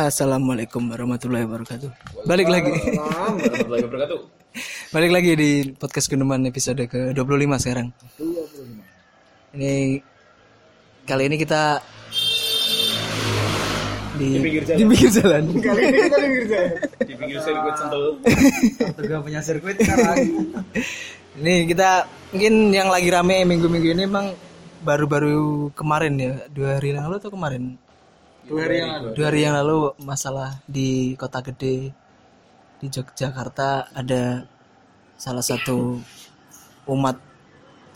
Assalamualaikum warahmatullahi wabarakatuh. Balik lagi. warahmatullahi wabarakatuh. Balik lagi di podcast Guneman episode ke-25 sekarang. Ini kali ini kita di, Di pinggir jalan. di pinggir jalan. Kali ini kita pinggir jalan. Di pinggir sirkuit Sentul. Punya sirkuit. Ini kita mungkin yang lagi rame minggu-minggu ini emang baru-baru kemarin ya, dua hari yang lalu atau kemarin? Dua hari yang lalu. Dua hari yang lalu masalah di kota gede di Yogyakarta ada salah satu umat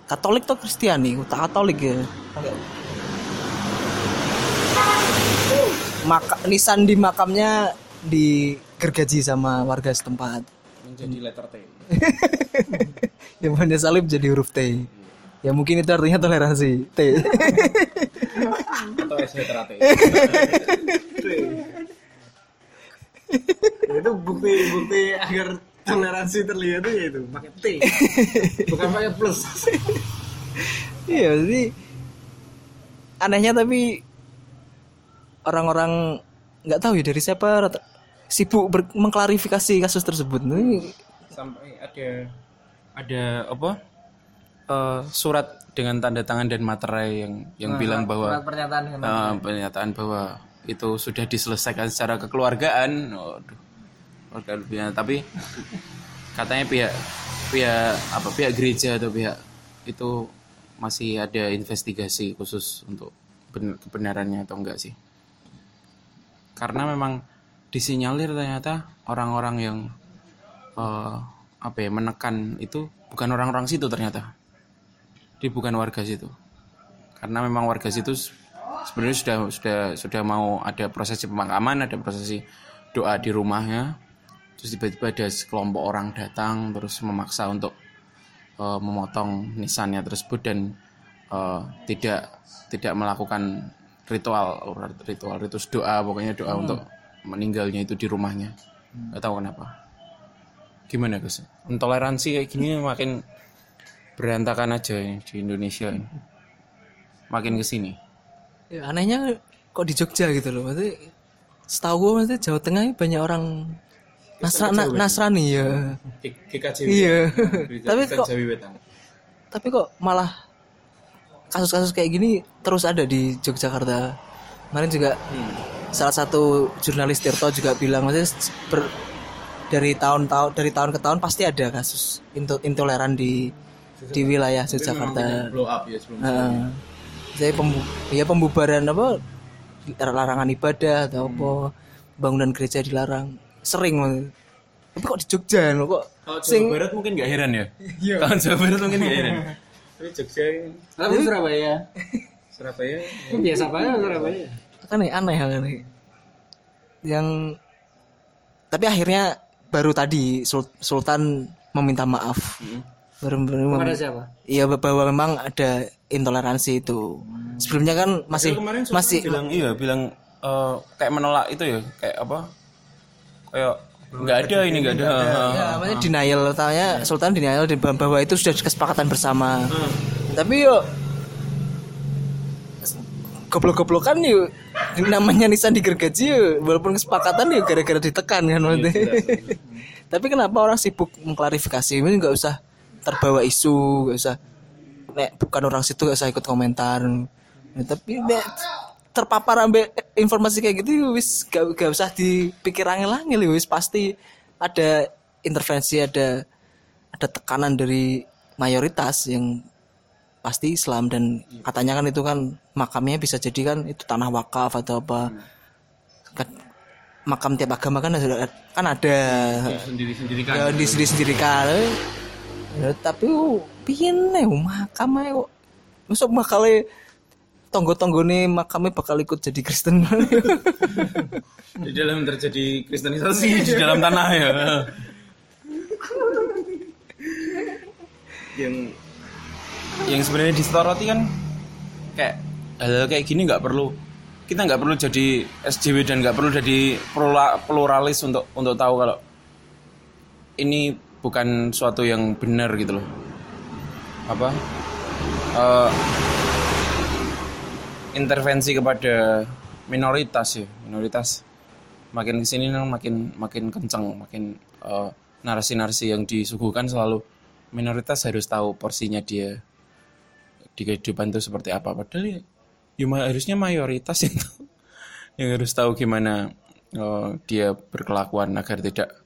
Katolik atau Kristiani, utak Katolik ya. Maka nisan di makamnya digergaji sama warga setempat. Menjadi letter T. Yang punya salib jadi huruf T. Ya mungkin itu artinya toleransi T. Atau itu bukti bukti agar toleransi terlihat itu ya itu pakai T. Bukan pakai plus. Iya, jadi anehnya tapi orang-orang nggak tahu ya dari siapa sibuk ber- mengklarifikasi kasus tersebut. Ini Sampai ada ada apa? Eh, surat dengan tanda tangan dan materai yang yang bilang bahwa Surat pernyataan eh, pernyataan bahwa itu sudah diselesaikan secara kekeluargaan. Waduh. Keluarga lebihnya. Tapi katanya pihak pihak apa pihak gereja atau pihak itu masih ada investigasi khusus untuk ben- kebenarannya atau enggak sih karena memang disinyalir ternyata orang-orang yang eh, apa ya menekan itu bukan orang-orang situ ternyata dia bukan warga situ. Karena memang warga situ sebenarnya sudah sudah sudah mau ada prosesi pemakaman ada prosesi doa di rumahnya. Terus tiba-tiba ada sekelompok orang datang terus memaksa untuk eh, memotong nisannya tersebut dan eh, tidak tidak melakukan ritual ritual ritus doa pokoknya doa untuk meninggalnya itu di rumahnya. Nggak tahu kenapa. Gimana Gus? Intoleransi kayak gini makin berantakan aja ini di Indonesia ini makin ke sini ya, anehnya kok di Jogja gitu loh. Maksudnya setahu gue maksudnya Jawa Tengah ini banyak orang Nasra, na- Nasrani ya. Iya. Tapi kok tapi kok malah kasus-kasus kayak gini terus ada di Yogyakarta. Kemarin juga salah satu jurnalis Tirto juga bilang maksudnya ber- dari tahun-tahun dari tahun ke tahun pasti ada kasus into- intoleran di di wilayah Yogyakarta. blow up ya sebelum Heeh. Jadi pembu- ya pembubaran apa larangan ibadah atau apa bangunan gereja dilarang. Sering maksudnya. tapi kok di Jogja kok Kalau Jawa sing Barat mungkin nggak heran ya? Kalau Jawa Barat mungkin nggak heran. Tapi Jogja Tapi Surabaya. Surabaya. Biasa banget Surabaya. kan aneh aneh hal ini yang tapi akhirnya baru tadi Sul- Sultan meminta maaf. Baru, baru mem- Kepada siapa? iya bahwa memang ada intoleransi itu. Sebelumnya kan masih kemarin masih bilang iya bilang eh, kayak menolak itu ya kayak apa? Kayak nggak ada ini nggak ada. Ya, namanya denial tanya Sultan denial di bahwa itu sudah kesepakatan bersama. Tapi yuk goblok-goblokan yuk namanya nisan digergaji yuk walaupun kesepakatan yuk gara-gara ditekan kan maksudnya. Tapi kenapa orang sibuk mengklarifikasi? Ini nggak usah terbawa isu, nggak usah. Nek bukan orang situ nggak usah ikut komentar. Nah, tapi nek terpapar ambek informasi kayak gitu wis gak, gak usah dipikir angel-angel wis. Pasti ada intervensi ada ada tekanan dari mayoritas yang pasti Islam. Dan katanya kan itu kan makamnya bisa jadi kan itu tanah wakaf atau apa. Kan makam tiap agama kan ada kan ada. Sendiri sendiri kan ya di sendiri sendiri kan ya, tapi piye nih makam kok masuk bakal tonggo-tonggo nih makamnya bakal ikut jadi Kristen. Di dalam terjadi kristenisasi di dalam tanah ya. Yang yang sebenarnya disoroti kan kayak hal kayak gini nggak perlu kita nggak perlu jadi SJW dan nggak perlu jadi plura- pluralis untuk untuk tahu kalau ini bukan suatu yang benar gitu loh. Apa? Eh, intervensi kepada minoritas ya minoritas. Makin ke sini makin makin kenceng makin eh, narasi-narasi yang disuguhkan selalu minoritas harus tahu porsinya dia di kehidupan itu seperti apa. Padahal ya, ya harusnya mayoritas itu yang harus tahu gimana eh, dia berkelakuan agar tidak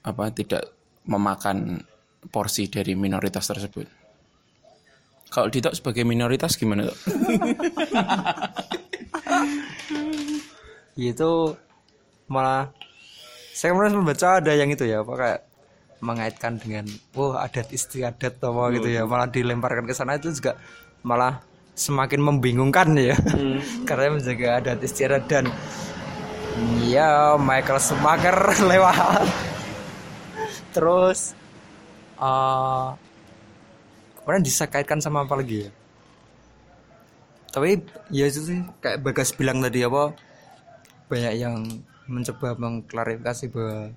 apa tidak memakan porsi dari minoritas tersebut. Kalau Dito sebagai minoritas gimana tuh? itu malah saya kemarin membaca ada yang itu ya apa kayak mengaitkan dengan wah adat istiadat atau apa gitu ya. Malah dilemparkan ke sana itu juga malah semakin membingungkan ya. Karena menjaga adat istiadat dan ya Michael Schumacher lewat terus eh kemarin disakaitkan sama apa lagi ya? Tapi ya itu sih kayak Bagas bilang tadi apa banyak yang mencoba mengklarifikasi bahwa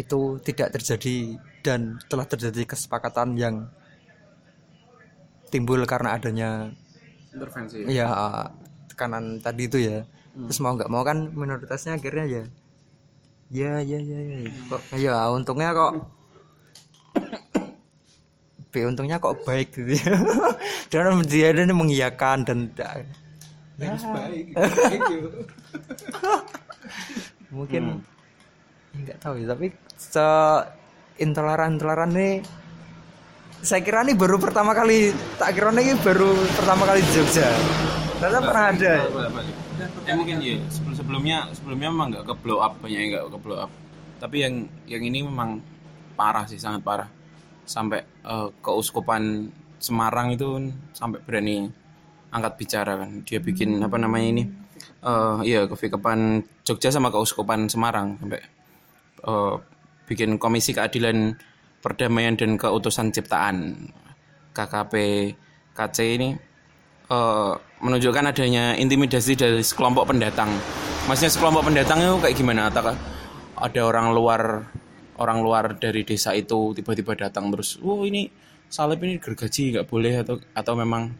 itu tidak terjadi dan telah terjadi kesepakatan yang timbul karena adanya Intervensi. ya tekanan tadi itu ya. Terus mau nggak mau kan minoritasnya akhirnya ya ya ya ya ya. Kok ya untungnya kok. B untungnya kok baik gitu ya. Dan dia ini mengiyakan dan tidak Harus baik. Baik mungkin ya nggak tahu ya tapi se intoleran intoleran nih saya kira ini baru pertama kali tak kira ini baru pertama kali di Jogja. Ternyata pernah ada Eh mungkin ya sebelum sebelumnya sebelumnya memang nggak ke blow up banyak nggak ke blow up. Tapi yang yang ini memang parah sih sangat parah. Sampai eh, keuskupan Semarang itu sampai berani angkat bicara kan. Dia bikin apa namanya ini? Eh iya kefikapan Jogja sama keuskupan Semarang sampai eh, bikin komisi keadilan perdamaian dan keutusan ciptaan KKP KC ini eh, menunjukkan adanya intimidasi dari sekelompok pendatang. Maksudnya sekelompok pendatang itu kayak gimana? Apakah ada orang luar orang luar dari desa itu tiba-tiba datang terus, oh ini salib ini gergaji nggak boleh atau atau memang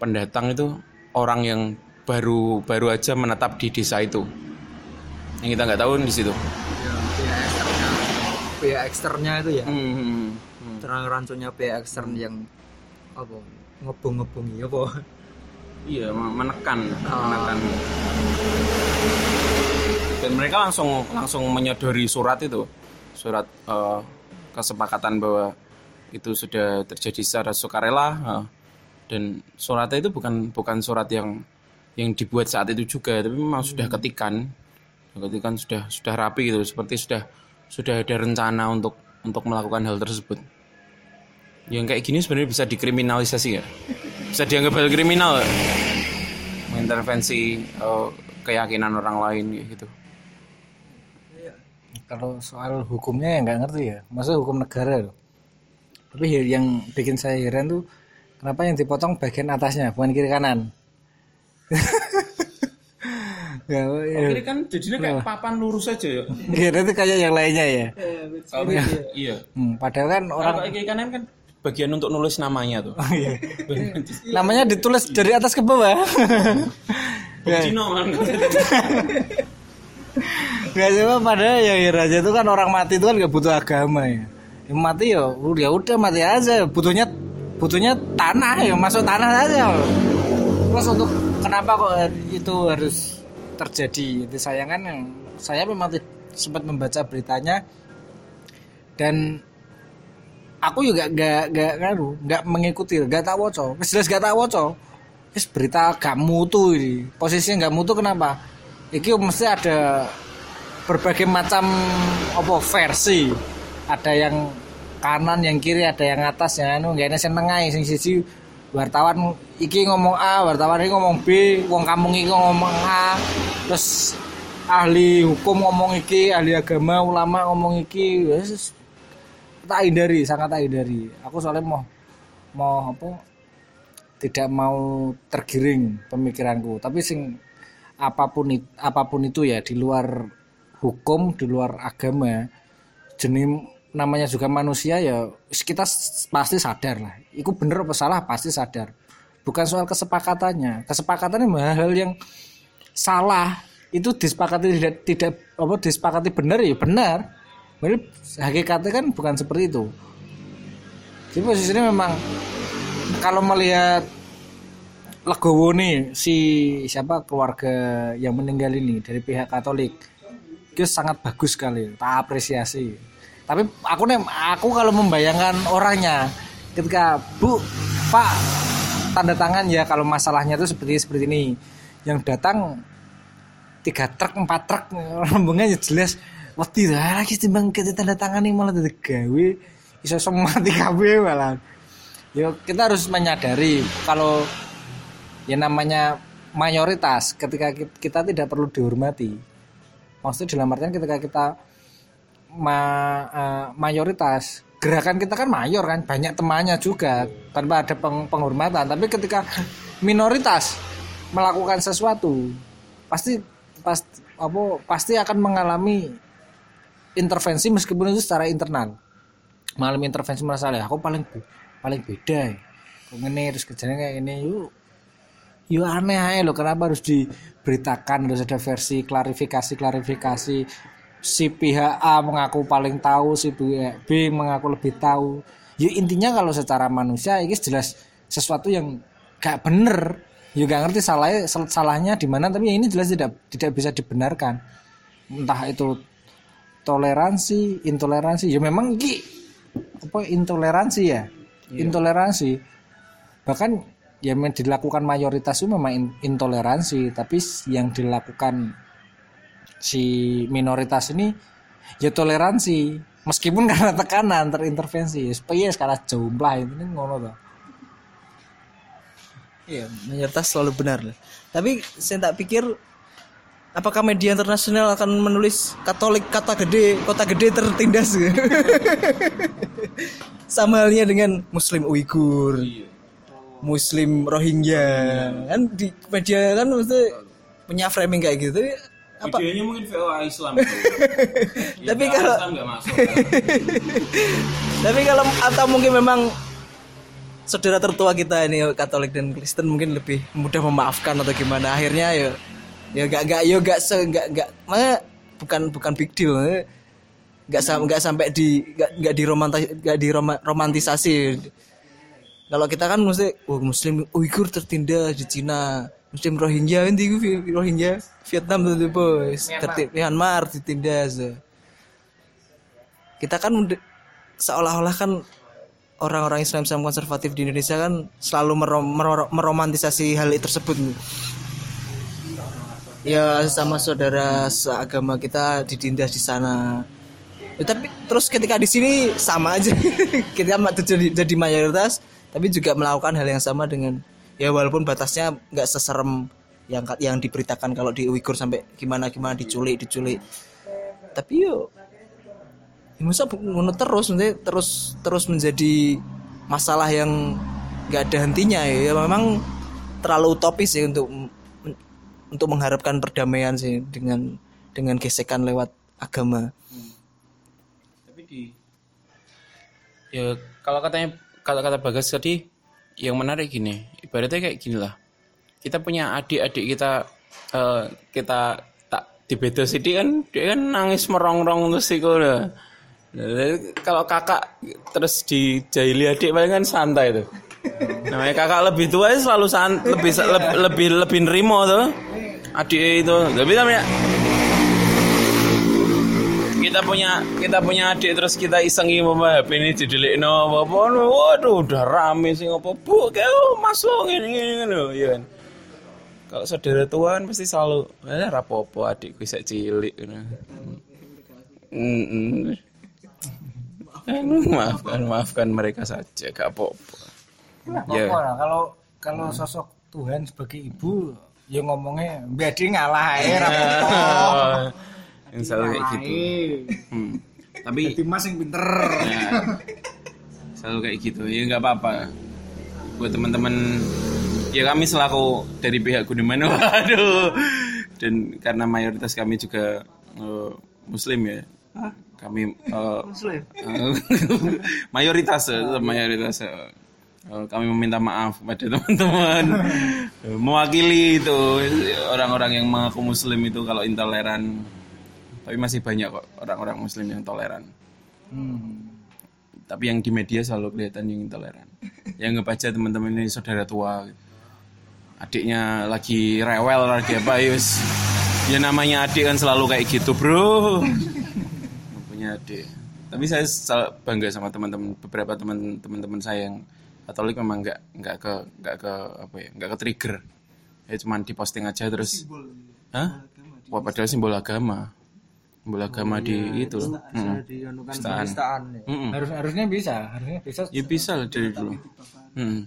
pendatang itu orang yang baru baru aja menetap di desa itu. Yang kita nggak tahu di situ. pihak eksternnya itu ya Hmm, hmm, hmm. terang rancunya pihak ekstern yang apa ngebung-ngebungi apa Iya, me- menekan, menekan. Dan mereka langsung langsung menyodori surat itu, surat eh, kesepakatan bahwa itu sudah terjadi secara sukarela. eh. dan suratnya itu bukan bukan surat yang yang dibuat saat itu juga, tapi memang sudah ketikan, ketikan sudah sudah rapi gitu, seperti sudah sudah ada rencana untuk untuk melakukan hal tersebut. Yang kayak gini sebenarnya bisa dikriminalisasi ya, bisa dianggap hal kriminal. ya? mengintervensi eh, keyakinan orang lain gitu. kalau soal hukumnya ya nggak ngerti ya maksud hukum negara loh tapi he- yang bikin saya heran tuh kenapa yang dipotong bagian atasnya bukan kiri kanan ya, ya. Kiri kan jadinya kayak papan lurus aja ya. Kira itu kayak yang lainnya ya iya. Hmm, padahal kan orang Orang kiri kanan kan bagian untuk nulis namanya tuh. namanya ditulis dari atas ke bawah Cino kan. Gak cuma padahal ya Raja itu kan orang mati itu kan gak butuh agama ya. Yang mati ya udah udah mati aja. Butuhnya butuhnya tanah ya masuk tanah aja. Terus untuk kenapa kok itu harus terjadi? Itu sayangan yang saya memang sempat membaca beritanya dan aku juga gak gak ngaruh gak mengikuti gak tak woco jelas gak tak woco Wis berita gak mutu ini posisinya gak mutu kenapa? Iki mesti ada berbagai macam apa versi. Ada yang kanan yang kiri ada yang atas yang anu gak sing tengah sing siji. Wartawan iki ngomong A wartawan iki ngomong B wong kampung iki ngomong A. Terus ahli hukum ngomong iki ahli agama ulama ngomong iki. Wis tak hindari sangat tak hindari. Aku soalnya mau mau apa tidak mau tergiring pemikiranku. Tapi sing apa pun itu, apa pun itu ya di luar hukum di luar agama jenis namanya juga manusia ya kita pasti sadar lah. Itu bener apa salah pasti sadar. Bukan soal kesepakatannya. Kesepakatannya hal-hal yang salah. Itu disepakati tidak tidak apa disepakati benar ya benar Jadi hakikatnya kan bukan seperti itu. Jadi posisinya memang kalau melihat Legowo nih si siapa keluarga yang meninggal ini dari pihak Katolik itu sangat bagus sekali tak apresiasi. Tapi aku nih aku kalau membayangkan orangnya ketika Bu Pak tanda tangan ya kalau masalahnya itu seperti seperti ini. Yang datang tiga truk empat truk rombongan jelas wedi lah lagi timbang kita tanda tangan ini malah dari gawe iso semati kabeh malah Yo kita harus menyadari kalau ya namanya mayoritas ketika ki- kita tidak perlu dihormati. Maksudnya dalam artian ketika kita ma- eh, mayoritas gerakan kita kan mayor kan banyak temannya juga tanpa ada peng- penghormatan. Tapi ketika minoritas melakukan sesuatu pasti pasti apa pasti akan mengalami intervensi meskipun itu secara internal. Mengalami intervensi merasa "Lah, aku paling paling beda ya. kok ngene terus kerjanya kayak ini yuk yuk aneh aja loh kenapa harus diberitakan harus ada versi klarifikasi klarifikasi si pihak A mengaku paling tahu si pihak B mengaku lebih tahu. Ya intinya kalau secara manusia ini jelas sesuatu yang gak bener. Ya gak ngerti salahnya sal- salahnya di mana tapi ini jelas tidak tidak bisa dibenarkan. Entah itu toleransi intoleransi. Ya memang ki apa intoleransi ya? Intoleransi. Bahkan yang dilakukan mayoritas itu memang in- intoleransi. Tapi yang dilakukan si minoritas ini ya toleransi. Meskipun karena tekanan terintervensi. Supaya skala jumlah ini ngono tuh Iya, mayoritas selalu benar. Tapi saya tak pikir apakah media internasional akan menulis Katolik kata gede, kota gede tertindas. Sama halnya dengan Muslim Uighur, Muslim Rohingya. Kan di media kan mesti punya framing kayak gitu. Apa? Videonya mungkin VOA Islam. Ya, Tapi kalau- Islam nggak masuk. Tapi kalau atau mungkin memang saudara tertua kita ini Katolik dan Kristen mungkin lebih mudah memaafkan atau gimana akhirnya ya ya gak gak yo gak se gak gak makanya bukan bukan big deal gak sam gak sampai di gak gak di gak di romantisasi. Kalau kita kan mesti oh, muslim Uighur tertindas di Cina. Muslim Rohingya ini Rohingya? Vietnam tuh bos tertib Myanmar. Ditindas. Kita kan seolah-olah kan orang-orang Islam Islam konservatif di Indonesia kan selalu merom- mero- meromantisasi hal itu tersebut ya sama saudara seagama kita ditindas di sana. Ya, tapi terus ketika di sini sama aja. Kita jadi, jadi mayoritas tapi juga melakukan hal yang sama dengan ya walaupun batasnya nggak seserem yang yang diberitakan kalau di Uighur sampai gimana gimana diculik diculik. Tapi yo ya masa ngono terus nanti terus terus menjadi masalah yang nggak ada hentinya ya, ya memang terlalu utopis sih untuk untuk mengharapkan perdamaian sih dengan dengan gesekan lewat agama Tapi di ya kalau katanya kata-kata Bagas tadi yang menarik gini, ibaratnya kayak gini lah. Kita punya adik-adik kita eh, kita tak di beda sidik kan dia kan nangis merongrong terus iku. Nah, Kalau kakak terus dijahili adik paling kan santai tuh. Namanya kakak lebih tua selalu san, lebih lebih lebih lebih nerimo tuh. Adik itu. Tapi namanya kita punya kita punya adik terus kita isengi mama HP ini didelikno apa waduh udah rame sih apa bu kayak oh, masuk ini ini loh ya kan? Kalau saudara tua kan pasti selalu eh rapopo adikku bisa cilik gitu. Mm -mm. Eh, maafkan maafkan mereka saja gak apa-apa. Ya. kalau kalau sosok Tuhan sebagai ibu ya ngomongnya biadi ngalah aja ra apa-apa. yang selalu kayak gitu. Hmm. tapi Jadi mas yang pinter. Ya. selalu kayak gitu. Ya nggak apa-apa. Buat teman-teman ya kami selaku dari pihak Gudiman waduh. Dan karena mayoritas kami juga eh, muslim ya. Kami eh, eh, mayoritas eh, mayoritas eh, Eh, kami meminta maaf kepada teman-teman. Mewakili itu orang-orang yang mengaku muslim itu kalau intoleran. Tapi masih banyak kok orang-orang muslim yang toleran. Tapi yang di media selalu kelihatan yang intoleran. Yang nggak baca teman-teman ini saudara tua adiknya lagi rewel lagi apa yus. Ya namanya adik kan selalu kayak gitu bro. Punya adik. Tapi saya bangga sama teman-teman beberapa teman teman-teman saya yang Katolik memang nggak nggak ke nggak ke apa ya nggak ke trigger ya cuman diposting aja terus Hah? Wah padahal simbol agama simbol agama di itu Mm-mm. Penistaan. ya. Mm-mm. Harus harusnya bisa, harusnya bisa. ya bisa lah dari dulu Mm.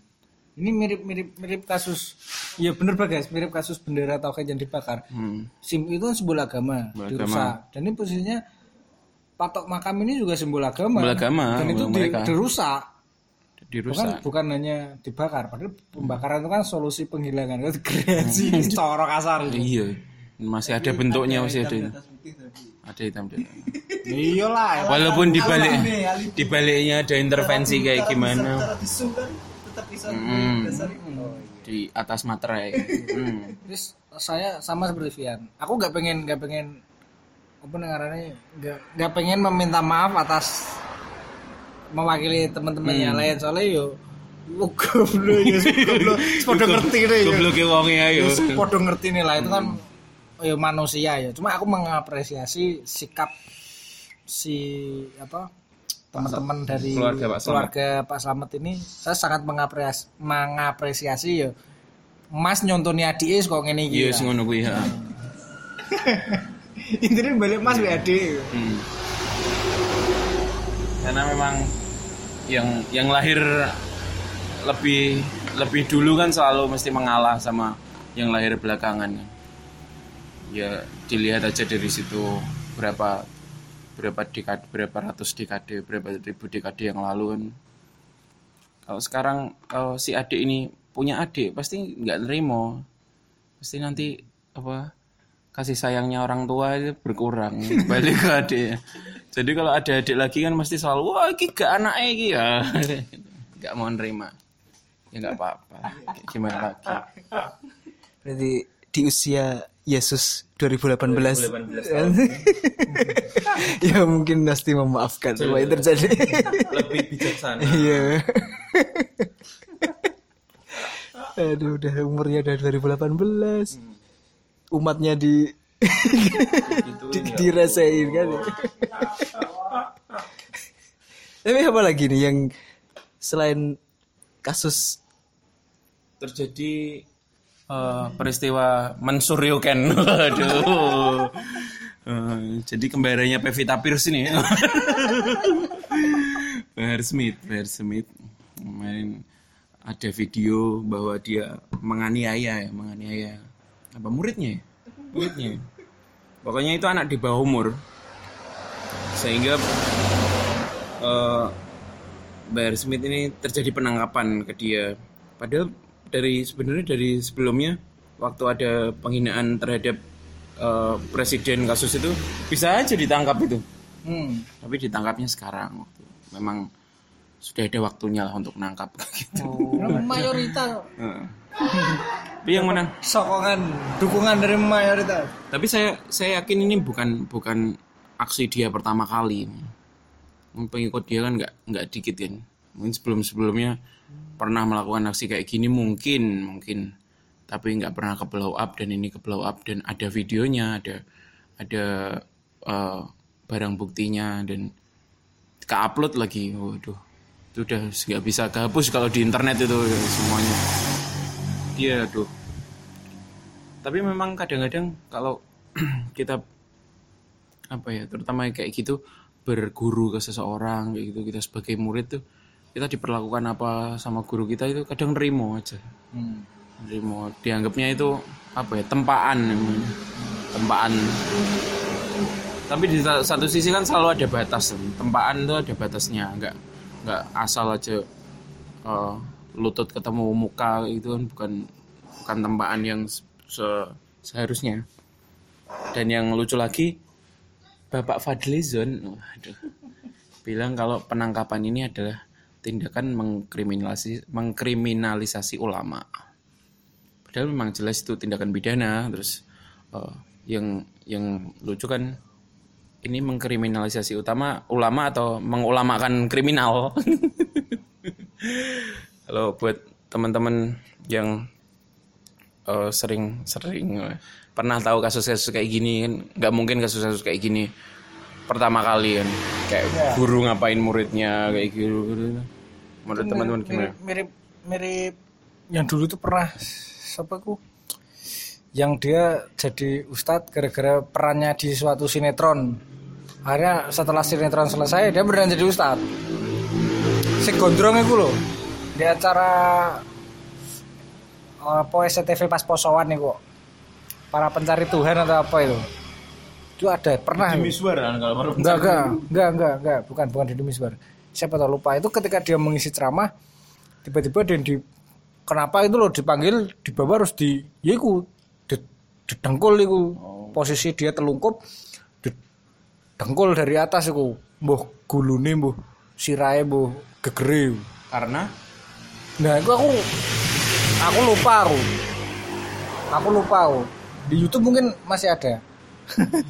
Ini mirip-mirip mirip kasus ya bener bagas, mirip kasus bendera tauhid yang dibakar. Mm. Sim itu kan simbol agama, Simbol dirusak. Dan ini posisinya patok makam ini juga simbol agama. Simbol agama, Dan itu simbol di- mereka. Dirusak. Bukan bukan hanya dibakar, padahal pembakaran itu kan solusi penghilangan itu kreasi coro kasar. iya masih ada bentuknya masih ada ada hitam di. Iyalah. walaupun dibalik dibaliknya ada intervensi kayak gimana tetap bisa Mm. di atas materai. Terus saya sama seperti Vian. Aku nggak pengen nggak pengen apa nggak pengen meminta maaf atas mewakili teman-teman Hmm. yang lain. Soalnya yo lu goblok ya goblok. Podo ngerti deh yo. goblok wonge ayo Yo, podo ngerti nih lah itu kan yo manusia ya cuma aku mengapresiasi sikap si apa teman-teman dari Keluarga Pak Slamet. keluarga Pak Slamet ini. Saya sangat mengapresiasi mengapresiasi yo. Mas nyontoni adike kok ngene iki iya ya. ngono kuwi ha. Intinya balik Mas WAD Hmm. karena memang yang yang lahir lebih lebih dulu kan selalu mesti mengalah sama yang lahir belakangan ya dilihat aja dari situ berapa berapa dekade berapa ratus dekade berapa ribu dekade yang lalu kan. Kalau sekarang kalau si adik ini punya adik pasti nggak nerimo pasti nanti apa kasih sayangnya orang tua itu berkurang balik ke adik jadi kalau ada adik lagi kan mesti selalu wah iki gak anak iki ya. Nggak mau nerima. Ya nggak apa-apa. Gimana lagi? Berarti di usia Yesus 2018, ya mungkin pasti memaafkan semua yang terjadi. Lebih bijaksana. Iya. Aduh udah umurnya udah 2018 umatnya di di dirasain kan? Ya. tapi apa lagi nih yang selain kasus terjadi eh, peristiwa mensuryoken waduh. Eh, jadi kembarannya Pevita Pierce ini. Bahar Smith Bahar Smith. Kemarin ada video bahwa dia menganiaya ya menganiaya apa muridnya ya? muridnya ya? pokoknya itu anak di bawah umur sehingga eh, Bahar Smith ini terjadi penangkapan ke dia. Padahal dari sebenarnya dari sebelumnya waktu ada penghinaan terhadap eh, presiden kasus itu bisa aja ditangkap itu. hmm. Tapi ditangkapnya sekarang. Memang sudah ada waktunya lah untuk menangkap gitu. mayoritas Heeh. Tapi yang menang. sokongan dukungan dari mayoritas Tapi saya saya yakin ini bukan bukan aksi dia pertama kali. Pengikut dia kan nggak nggak dikit kan. Mungkin sebelum sebelumnya pernah melakukan aksi kayak gini mungkin mungkin. Tapi nggak pernah ke blow up dan ini ke blow up dan ada videonya ada ada eh, barang buktinya dan ke upload lagi. Waduh itu udah nggak bisa kehapus kalau di internet itu ya, semuanya. Iya aduh. Tapi memang kadang-kadang kalau kita apa ya terutama kayak gitu berguru ke seseorang kayak gitu kita sebagai murid tuh kita diperlakukan apa sama guru kita itu kadang nerimo aja. Nerimo. Dianggapnya itu apa ya tempaan namanya. tempaan tapi di sa- satu sisi kan selalu ada batas. Tempaan itu ada batasnya. Nggak nggak asal aja eh, lutut ketemu muka itu kan bukan bukan tempaan yang se- seharusnya dan yang lucu lagi Bapak Fadlizon waduh bilang kalau penangkapan ini adalah tindakan mengkriminalisasi mengkriminalisasi ulama. Padahal memang jelas itu tindakan pidana. Terus eh, yang yang lucu kan ini mengkriminalisasi utama ulama atau mengulamakan kriminal. Kalau buat teman-teman yang eh, sering sering eh, pernah tahu kasus-kasus kayak gini kan? Nggak mungkin kasus-kasus kayak gini pertama kali kan? Kayak guru ngapain muridnya kayak gitu, gitu. menurut teman-teman gimana? mirip, mirip mirip yang dulu tuh pernah siapa ku yang dia jadi ustadz gara-gara perannya di suatu sinetron. Akhirnya setelah sinetron selesai dia beneran jadi ustadz si gondrong itu loh di acara eh, apa SCTV pas posoan nih kok. Para pencari Tuhan atau apa itu. Itu ada pernah. Kan kalau baru Enggak, enggak, enggak, enggak, enggak, bukan, bukan Deddy Misbar. Siapa tahu lupa. Itu ketika dia mengisi ceramah tiba-tiba dan di kenapa itu loh dipanggil di bawah harus di ya di, didengkul iku. Posisi dia telungkup didengkul dari atas iku. Mbuh gulune mbuh sirahe mbuh gegere. Karena nah itu aku aku lupa aku aku lupa aku di YouTube mungkin masih ada.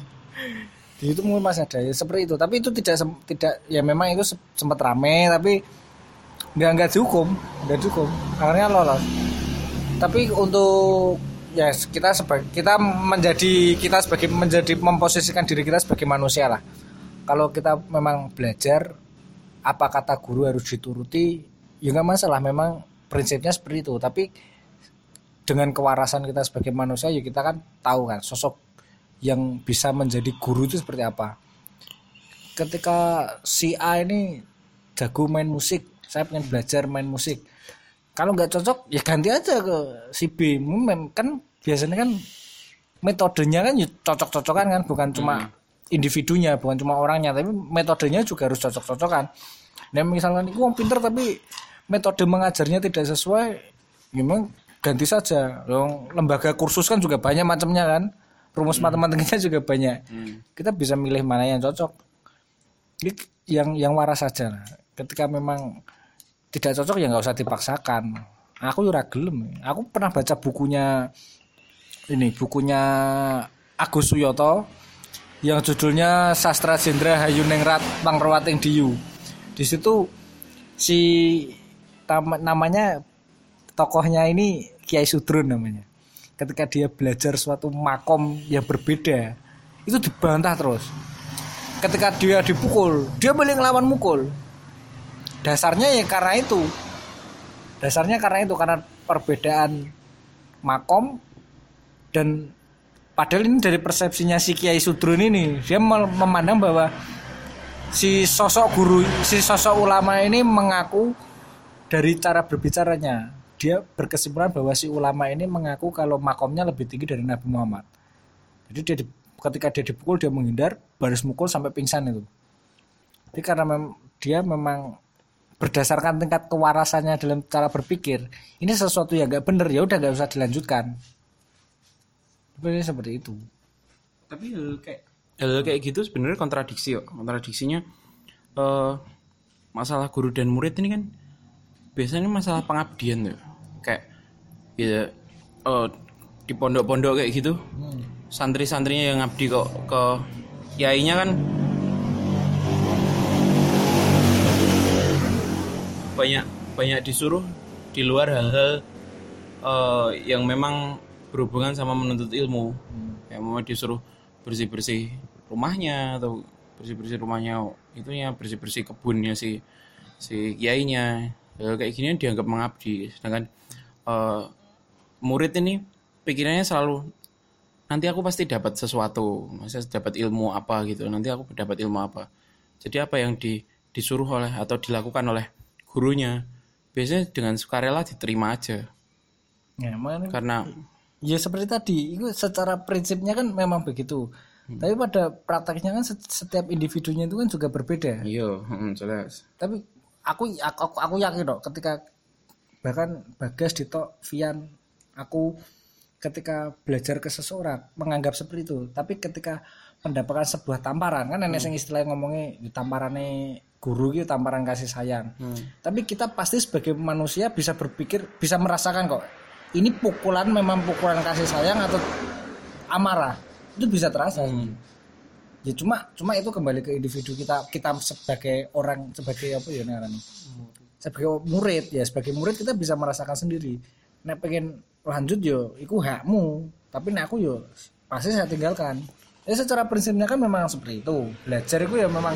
Di YouTube mungkin masih ada. Ya seperti itu. Tapi itu tidak tidak ya memang itu se- sempat rame tapi nggak nggak dihukum. Nggak dihukum. Akhirnya lolos. Tapi untuk ya kita sebagai kita menjadi kita sebagai menjadi memposisikan diri kita sebagai manusia lah. Kalau kita memang belajar apa kata guru harus dituruti ya nggak masalah. Memang prinsipnya seperti itu. Tapi dengan kewarasan kita sebagai manusia ya kita kan tahu kan sosok yang bisa menjadi guru itu seperti apa. Ketika si A ini jago main musik saya pengen belajar main musik. Kalau nggak cocok ya ganti aja ke si B. Mem- kan biasanya kan metodenya kan ya cocok-cocokan kan bukan cuma individunya bukan cuma orangnya tapi metodenya juga harus cocok-cocokan. Nah misalkan itu pinter tapi metode mengajarnya tidak sesuai memang ganti saja. Loh, lembaga kursus kan juga banyak macamnya kan. Rumus matematikanya juga banyak. Kita bisa milih mana yang cocok. Ini yang yang waras saja lah. ketika memang tidak cocok ya nggak usah dipaksakan. Aku ora gelem. Aku pernah baca bukunya ini bukunya Agus Suyoto yang judulnya Sastra Jendra Hayunengrat Pangrawating Diyu. Di situ si tam- namanya tokohnya ini Kiai Sudrun namanya. Ketika dia belajar suatu makom yang berbeda itu dibantah terus. Ketika dia dipukul dia boleh ngelawan mukul. Dasarnya ya karena itu. Dasarnya karena itu karena perbedaan makom dan padahal ini dari persepsinya si Kiai Sudrun ini dia memandang bahwa si sosok guru si sosok ulama ini mengaku dari cara berbicaranya dia berkesimpulan bahwa si ulama ini mengaku kalau makomnya lebih tinggi dari Nabi Muhammad. Jadi dia di- ketika dia dipukul dia menghindar baris mukul sampai pingsan itu. Jadi karena mem- dia memang berdasarkan tingkat kewarasannya dalam cara berpikir ini sesuatu yang gak bener ya udah gak usah dilanjutkan. Sebenarnya seperti itu. Tapi kayak kayak gitu sebenarnya kontradiksi kok. Kontradiksinya eh masalah guru dan murid ini kan biasanya masalah pengabdian tuh kayak ya eh, di pondok-pondok kayak gitu santri-santrinya yang ngabdi kok ke kiainya kan. Banyak banyak disuruh di luar hal-hal eh, yang memang berhubungan sama menuntut ilmu. Yang memang disuruh bersih bersih rumahnya atau bersih bersih rumahnya itunya bersih bersih kebunnya si si kiainya Ya, kayak gini dianggap mengabdi. Sedangkan eh, murid ini pikirannya selalu nanti aku pasti dapat sesuatu masa dapat ilmu apa gitu nanti aku dapat ilmu apa. Jadi apa yang di, disuruh oleh atau dilakukan oleh gurunya biasanya dengan sukarela diterima aja. Ya, makanya- karena ya seperti tadi itu secara prinsipnya kan memang begitu. Tapi pada prakteknya kan set- setiap individunya itu kan juga berbeda. Iya mm, jelas. Tapi aku aku aku, aku yakin dok ketika bahkan Bagas Dito Vian aku ketika belajar ke seseorang menganggap seperti itu tapi ketika mendapatkan sebuah tamparan kan nenek sing istilahnya ngomongnya di tamparannya guru itu tamparan kasih sayang. Tapi kita pasti sebagai manusia bisa berpikir, bisa merasakan kok. Ini pukulan memang pukulan kasih sayang atau amarah. Itu bisa terasa. Ya cuma cuma itu kembali ke individu kita kita sebagai orang sebagai apa ya namanya? Sebagai murid ya sebagai murid kita bisa merasakan sendiri. Nek pengen lanjut yo iku hakmu. Tapi nek aku yo pasti saya tinggalkan. Ya secara prinsipnya kan memang seperti itu. Belajar itu ya memang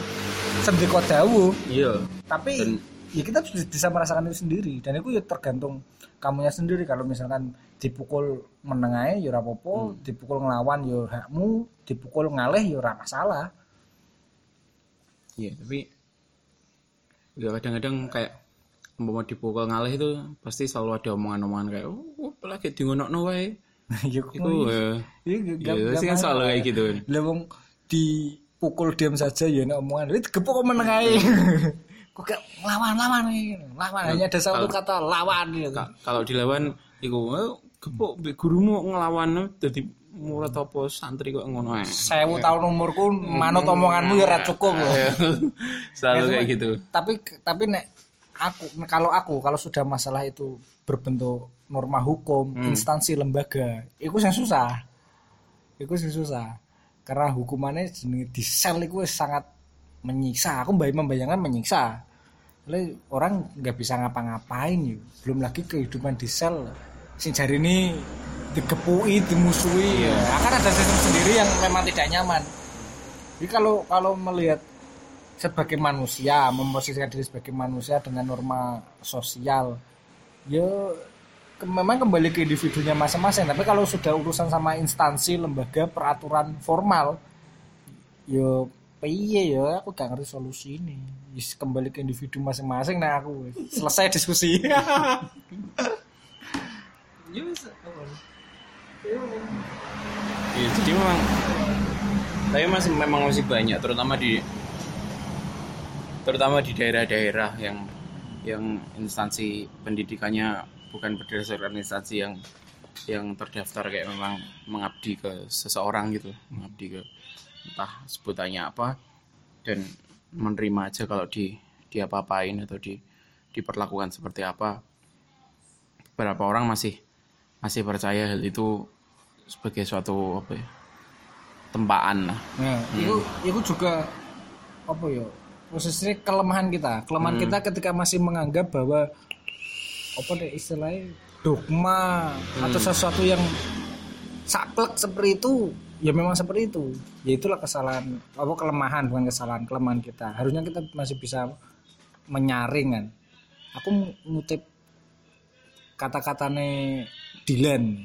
sendiri dawu Iya. tapi Dan- ya kita bisa- bisa merasakan itu sendiri dan itu ya tergantung kamunya sendiri kalau misalkan dipukul menengai ya ora apa-apa dipukul ngelawan ya hakmu dipukul ngalih ya ora masalah Iya, tapi ya kadang-kadang kayak umpama dipukul ngalih itu pasti selalu ada omongan-omongan kayak oh lagi di ngonokno wae. ya Itu ya. Iya, Iya, pasti kan selalu kayak gitu. lah wong dipukul diam saja ya nek omongan itu digepuk kok menengai kok gak lawan lawan hanya ada satu kata lawan gitu Ka- kalau dilawan iku gepuk mbek gurumu nglawan dadi murid apa santri kok ngono ae. sewu tahun umurku manut omonganmu ya ora cukup loh. Selalu kayak gitu. tapi tapi nek aku kalau aku kalau sudah masalah itu berbentuk norma hukum instansi lembaga itu yang susah itu yang susah karena hukumannya jenenge di sel itu sangat menyiksa aku membayangkan menyiksa Oleh orang nggak bisa ngapa-ngapain yuk. belum lagi kehidupan di sel sing jari ini digepui dimusuhi. Ya akan ada sistem sendiri yang memang tidak nyaman. Jadi kalau kalau melihat sebagai manusia memposisikan diri sebagai manusia dengan norma sosial ya ke- memang kembali ke individunya masing-masing. Tapi kalau sudah urusan sama instansi lembaga peraturan formal ya piye ya aku gak ngerti solusi ini. Kembali ke individu masing-masing nah aku selesai diskusi Iya, jadi memang tapi masih memang masih banyak terutama di terutama di daerah-daerah yang yang instansi pendidikannya bukan berdasarkan instansi yang yang terdaftar kayak memang mengabdi ke seseorang gitu mengabdi ke entah sebutannya apa dan menerima aja kalau di diapa-apain atau di diperlakukan seperti apa. Beberapa orang masih masih percaya hal itu sebagai suatu apa ya tempaan lah Nah, itu itu juga apa ya? Posisinya kelemahan kita. Kelemahan kita ketika masih menganggap bahwa apa deh istilahnya dogma atau sesuatu yang saklek seperti itu ya memang seperti itu. Ya itulah kesalahan apa kelemahan bukan kesalahan kelemahan kita. Harusnya kita masih bisa menyaring kan. Aku ngutip kata-katane Dilan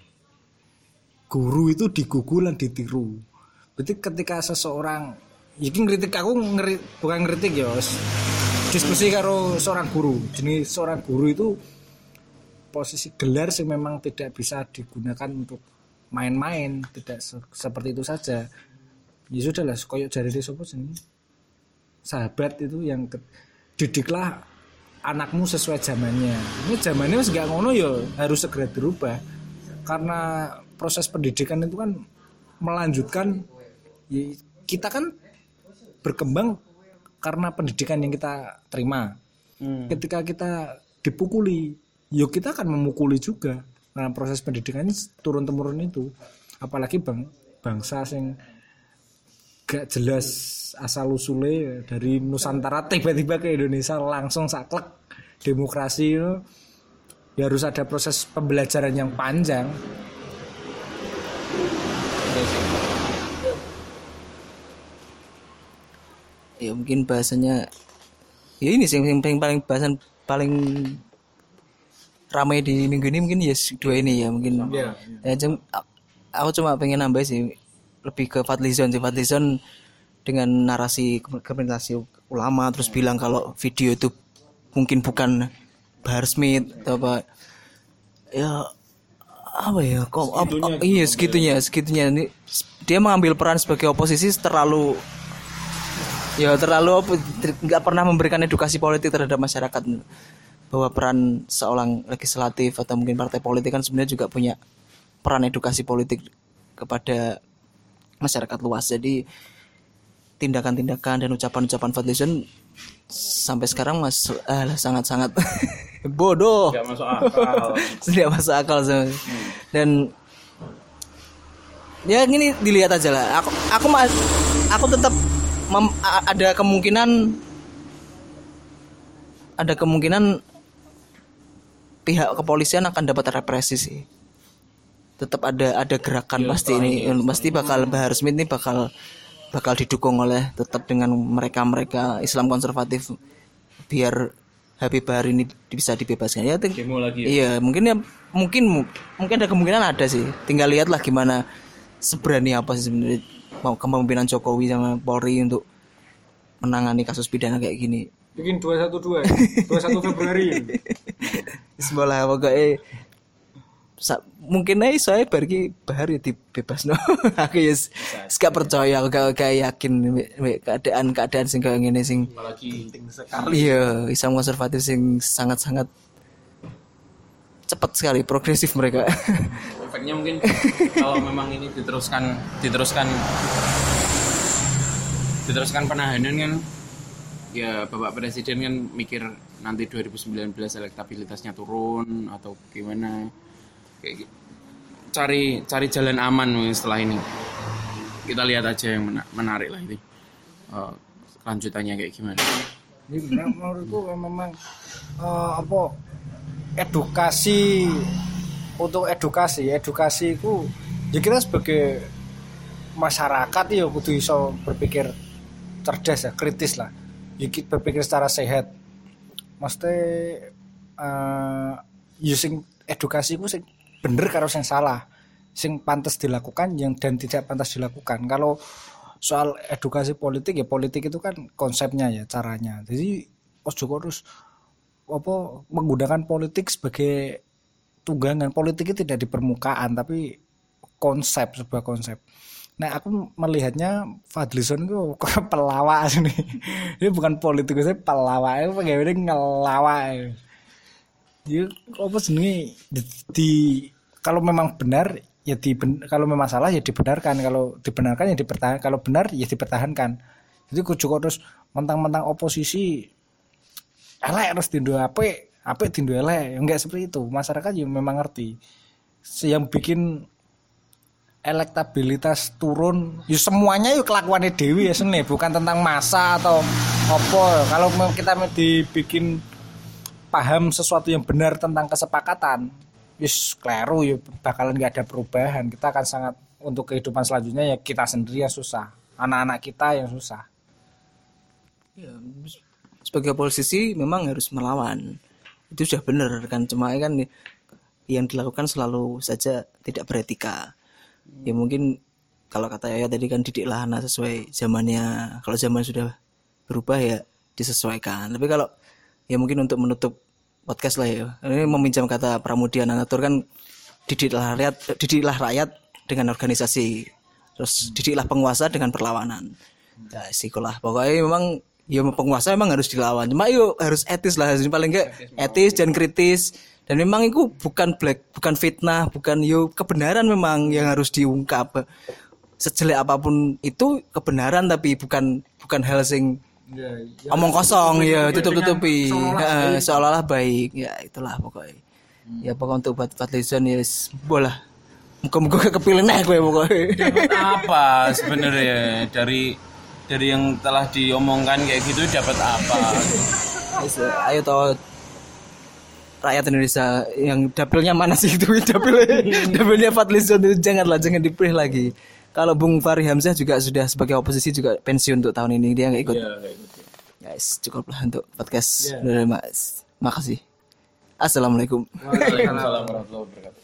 guru itu digugu dan ditiru. Berarti ketika seseorang ini ngeritik aku ngeri, bukan ngeritik ya, diskusi karo seorang guru. Jenis seorang guru itu posisi gelar sih memang tidak bisa digunakan untuk main-main, tidak se- seperti itu saja. Ya sudah lah, koyok jari di sini. Sahabat itu yang didiklah anakmu sesuai zamannya. Ini zamannya masih gak ngono ya harus segera dirubah. Karena proses pendidikan itu kan melanjutkan ya, kita kan berkembang karena pendidikan yang kita terima. Ketika kita dipukuli, yuk kita akan memukuli juga. Nah, proses pendidikan turun temurun itu. Apalagi bang bangsa yang gak jelas asal usulnya dari Nusantara tiba-tiba ke Indonesia langsung saklek demokrasi itu ya harus ada proses pembelajaran yang panjang. Ya mungkin bahasanya ya ini sih yang paling paling bahasan paling ramai di minggu ini mungkin ya dua ini ya mungkin. Ya cum- aku cuma pengen nambah sih lebih ke Fadlizon sih. Fadlizon dengan narasi komunikasi ulama terus bilang kalau video itu mungkin bukan Bahar Smith apa ya apa ya kok apa- iya segitunya segitunya. Ini dia mengambil peran sebagai oposisi terlalu ya terlalu nggak pernah memberikan edukasi politik terhadap masyarakat bahwa peran seorang legislatif atau mungkin partai politik kan sebenarnya juga punya peran edukasi politik kepada masyarakat luas. Jadi tindakan-tindakan dan ucapan-ucapan Fadlizon sampai sekarang mas ah, sangat-sangat bodoh. Gak masuk akal. tidak masuk akal sama dan ya gini dilihat aja lah. Aku aku mas aku tetap mem- ada kemungkinan ada kemungkinan pihak kepolisian akan dapat represi sih. Tetap ada ada gerakan pasti ini pasti bakal Bahar Smith ini bakal bakal didukung oleh tetap dengan mereka mereka Islam konservatif biar Habib Bahar ini bisa dibebaskan. Ya Demo lagi ya? iya mungkin ya mungkin mungkin ada kemungkinan ada sih. Tinggal lihatlah gimana seberani apa sih sebenarnya kepemimpinan Jokowi sama Polri untuk menangani kasus pidana kayak gini. Bikin 212 21 Februari Sebelah pokoknya sa- mungkin aja saya pergi bahar ya dibebas no aku ya gak percaya aku gak, gak yakin keadaan keadaan sing kayak gini sing Apalagi iya Islam konservatif sing sangat sangat cepat sekali progresif mereka. Efeknya mungkin kalau memang ini diteruskan diteruskan diteruskan penahanan kan ya Bapak Presiden kan mikir nanti 2019 elektabilitasnya turun atau gimana kayak gitu. cari cari jalan aman setelah ini. Kita lihat aja yang mena- menarik lah ini. Eh, lanjutannya kayak gimana? Ini menurutku memang eh, apa edukasi untuk edukasi edukasi itu ya kita sebagai masyarakat ya kudu iso berpikir cerdas ya kritis lah. Ya berpikir secara sehat. Mesti eh using edukasi ku bener karo sing salah sing pantas dilakukan yang dan tidak pantas dilakukan. Kalau soal edukasi politik ya politik itu kan konsepnya ya caranya. Jadi ojo harus apa menggunakan politik sebagai tunggangan. Politik itu tidak di permukaan tapi konsep sebuah konsep. Nah aku melihatnya Fadlison itu pelawak nih ini bukan politikus saya pelawak. Itu bagaimana ngelawak. Dia apa sih di, di- kalau memang benar ya di kalau memang salah ya dibenarkan. Kalau dibenarkan ya dipertahankan kalau benar ya dipertahankan. Jadi kudu terus mentang-mentang oposisi elek terus dindo apa apa dindo elek. Enggak seperti itu. Masyarakat ya memang ngerti. Yang bikin elektabilitas turun ya semuanya yuk kelakuannya Dewi ya seni. Bukan tentang masa atau opo kalau kita dibikin paham sesuatu yang benar tentang kesepakatan wis kleru ya bakalan nggak ada perubahan. Kita akan sangat untuk kehidupan selanjutnya ya kita sendiri yang susah. Anak-anak kita yang susah. Ya, sebagai oposisi memang harus melawan. Itu sudah benar kan cuma kan yang dilakukan selalu saja tidak beretika. Ya mungkin kalau kata Yaya tadi kan didiklah anak sesuai zamannya. Kalau zaman sudah berubah ya disesuaikan. Tapi kalau ya mungkin untuk menutup podcast lah ya. Ini meminjam kata Pramudia Nanatur kan didiklah rakyat didiklah rakyat dengan organisasi. Terus didiklah penguasa dengan perlawanan. Ya sikolah pokoknya memang ya penguasa memang harus dilawan. Cuma yuk harus etis lah. Harus paling enggak etis dan kritis. Dan memang itu bukan black bukan fitnah bukan yo kebenaran memang yang harus diungkap. Sejelek apa pun itu kebenaran tapi bukan bukan hal sing omong kosong ya tutup tutupi seolah-olah, seolah-olah baik. Ya itulah pokoknya. Ya pokoknya untuk buat Fadlizon ya yes, bola muka-muka kepilih nih gue pokoknya. Dapat apa sebenarnya? Dari dari yang telah diomongkan kayak gitu dapat apa? Ayo tahu rakyat Indonesia yang dapilnya mana sih itu? Dapilnya dapilnya Fadlizon itu. Janganlah jangan dipilih lagi kalau Bung Fahri Hamzah juga sudah sebagai oposisi juga pensiun untuk tahun ini. Dia nggak ikut? Guys cukuplah untuk podcast Udah, mas makasih. Assalamualaikum. Waalaikumsalam warahmatullahi wabarakatuh